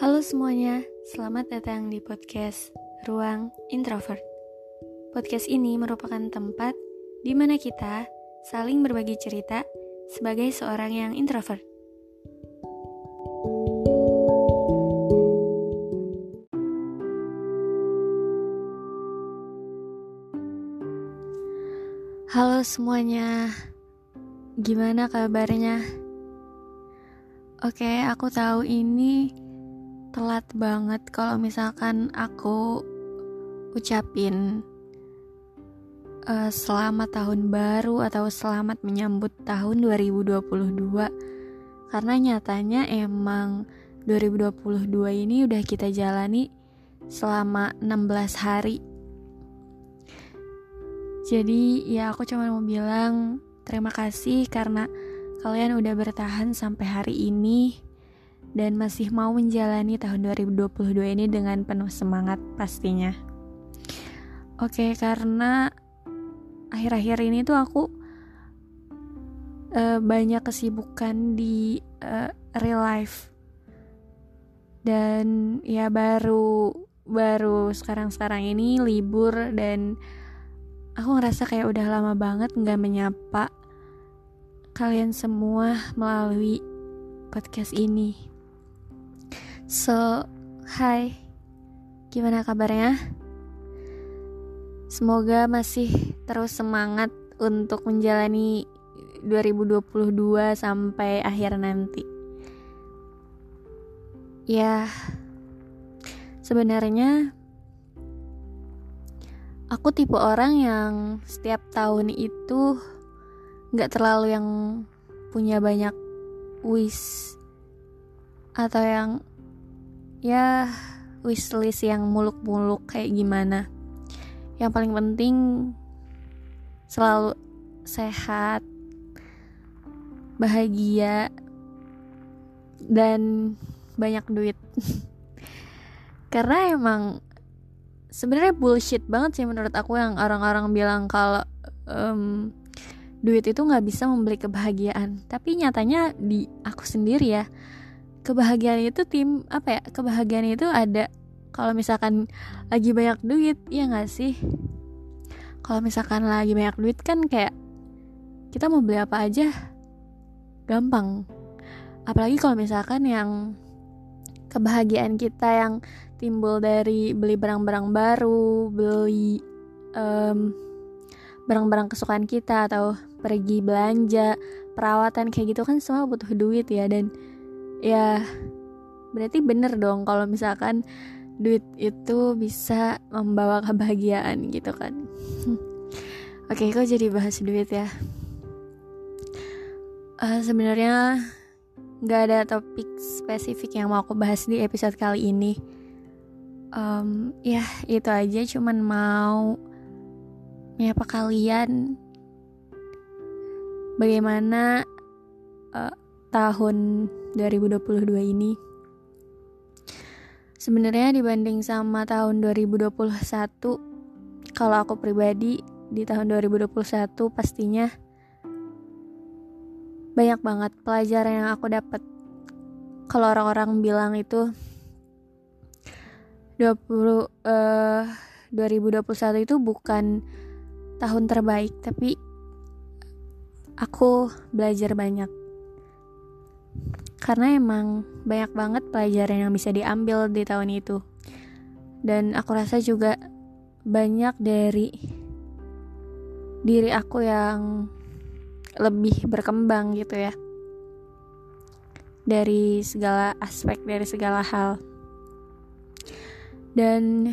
Halo semuanya, selamat datang di podcast Ruang Introvert. Podcast ini merupakan tempat di mana kita saling berbagi cerita sebagai seorang yang introvert. Halo semuanya, gimana kabarnya? Oke, aku tahu ini telat banget kalau misalkan aku ucapin uh, selamat tahun baru atau selamat menyambut tahun 2022 karena nyatanya emang 2022 ini udah kita jalani selama 16 hari. Jadi ya aku cuma mau bilang terima kasih karena kalian udah bertahan sampai hari ini dan masih mau menjalani tahun 2022 ini dengan penuh semangat pastinya. Oke, karena akhir-akhir ini tuh aku uh, banyak kesibukan di uh, real life. Dan ya baru baru sekarang-sekarang ini libur dan aku ngerasa kayak udah lama banget nggak menyapa kalian semua melalui podcast ini. So, hai, gimana kabarnya? Semoga masih terus semangat untuk menjalani 2022 sampai akhir nanti. Ya, sebenarnya aku tipe orang yang setiap tahun itu nggak terlalu yang punya banyak wish atau yang ya wishlist yang muluk-muluk kayak gimana. Yang paling penting selalu sehat bahagia dan banyak duit. Karena emang sebenarnya bullshit banget sih menurut aku yang orang-orang bilang kalau um, duit itu nggak bisa membeli kebahagiaan. Tapi nyatanya di aku sendiri ya kebahagiaan itu tim apa ya kebahagiaan itu ada. Kalau misalkan lagi banyak duit ya nggak sih? Kalau misalkan lagi banyak duit kan kayak kita mau beli apa aja gampang. Apalagi kalau misalkan yang kebahagiaan kita yang timbul dari beli barang-barang baru, beli barang barang-barang kesukaan kita atau pergi belanja, perawatan kayak gitu kan semua butuh duit ya dan ya berarti bener dong kalau misalkan duit itu bisa membawa kebahagiaan gitu kan. Oke, kok jadi bahas duit ya? Uh, Sebenarnya nggak ada topik spesifik yang mau aku bahas di episode kali ini um, ya itu aja cuman mau menyapa kalian bagaimana uh, tahun 2022 ini. Sebenarnya dibanding sama tahun 2021 kalau aku pribadi di tahun 2021 pastinya banyak banget pelajaran yang aku dapat kalau orang-orang bilang itu 20 uh, 2021 itu bukan tahun terbaik tapi aku belajar banyak karena emang banyak banget pelajaran yang bisa diambil di tahun itu. Dan aku rasa juga banyak dari diri aku yang lebih berkembang gitu ya. Dari segala aspek dari segala hal. Dan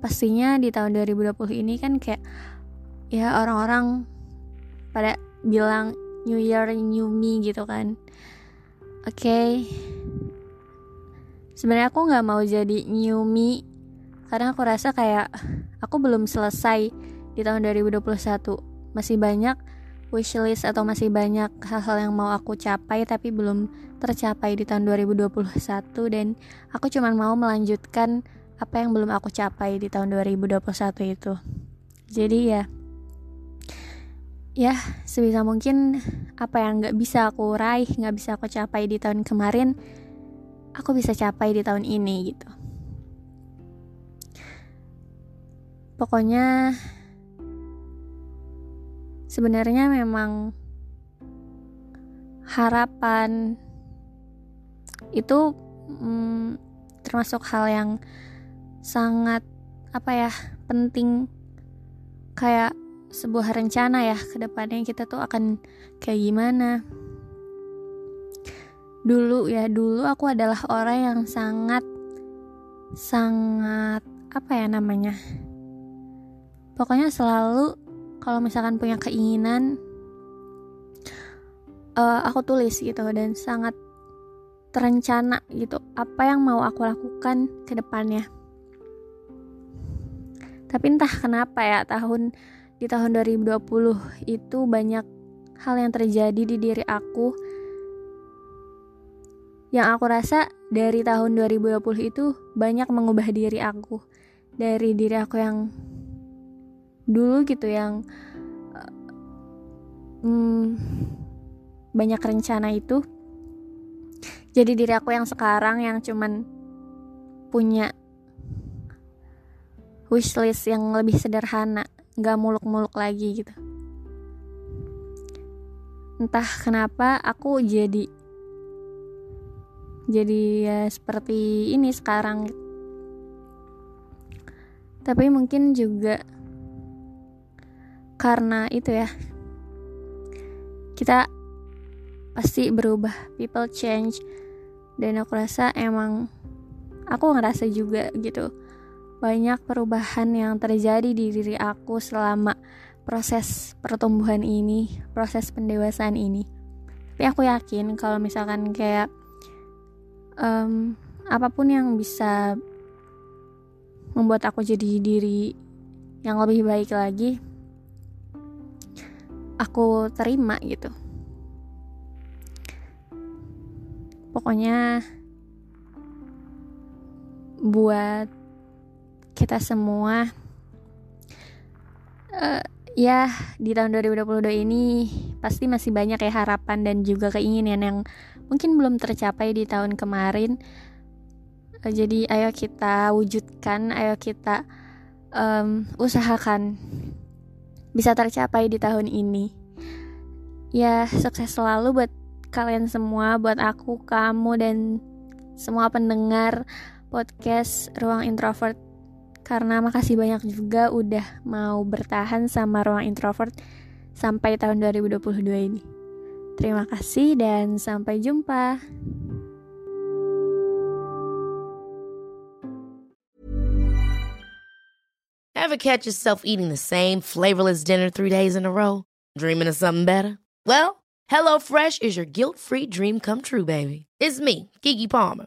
pastinya di tahun 2020 ini kan kayak ya orang-orang pada bilang new year new me gitu kan oke okay. sebenarnya aku nggak mau jadi new me karena aku rasa kayak aku belum selesai di tahun 2021 masih banyak wishlist atau masih banyak hal-hal yang mau aku capai tapi belum tercapai di tahun 2021 dan aku cuma mau melanjutkan apa yang belum aku capai di tahun 2021 itu. Jadi ya ya sebisa mungkin apa yang nggak bisa aku raih, nggak bisa aku capai di tahun kemarin, aku bisa capai di tahun ini gitu. Pokoknya sebenarnya memang harapan itu hmm, termasuk hal yang sangat apa ya penting kayak sebuah rencana ya ke depannya kita tuh akan kayak gimana. Dulu ya dulu aku adalah orang yang sangat sangat apa ya namanya? Pokoknya selalu kalau misalkan punya keinginan uh, aku tulis gitu dan sangat terencana gitu apa yang mau aku lakukan ke depannya. Tapi entah kenapa ya tahun di tahun 2020 itu banyak hal yang terjadi di diri aku. Yang aku rasa dari tahun 2020 itu banyak mengubah diri aku. Dari diri aku yang dulu gitu yang um, banyak rencana itu. Jadi diri aku yang sekarang yang cuman punya wishlist yang lebih sederhana nggak muluk-muluk lagi gitu. Entah kenapa aku jadi jadi ya seperti ini sekarang. Tapi mungkin juga karena itu ya kita pasti berubah people change. Dan aku rasa emang aku ngerasa juga gitu banyak perubahan yang terjadi di diri aku selama proses pertumbuhan ini proses pendewasaan ini. Tapi aku yakin kalau misalkan kayak um, apa pun yang bisa membuat aku jadi diri yang lebih baik lagi aku terima gitu. Pokoknya buat kita semua uh, ya di tahun 2022 ini pasti masih banyak ya harapan dan juga keinginan yang mungkin belum tercapai di tahun kemarin uh, jadi ayo kita wujudkan ayo kita um, usahakan bisa tercapai di tahun ini. Ya, sukses selalu buat kalian semua, buat aku, kamu, dan semua pendengar podcast Ruang Introvert. Karena makasih banyak juga udah mau bertahan sama Ruang Introvert sampai tahun 2022 ini. Terima kasih dan sampai jumpa. Ever catch yourself eating the same flavorless dinner three days in a row? Dreaming of something better? Well, HelloFresh is your guilt-free dream come true, baby. It's me, Kiki Palmer.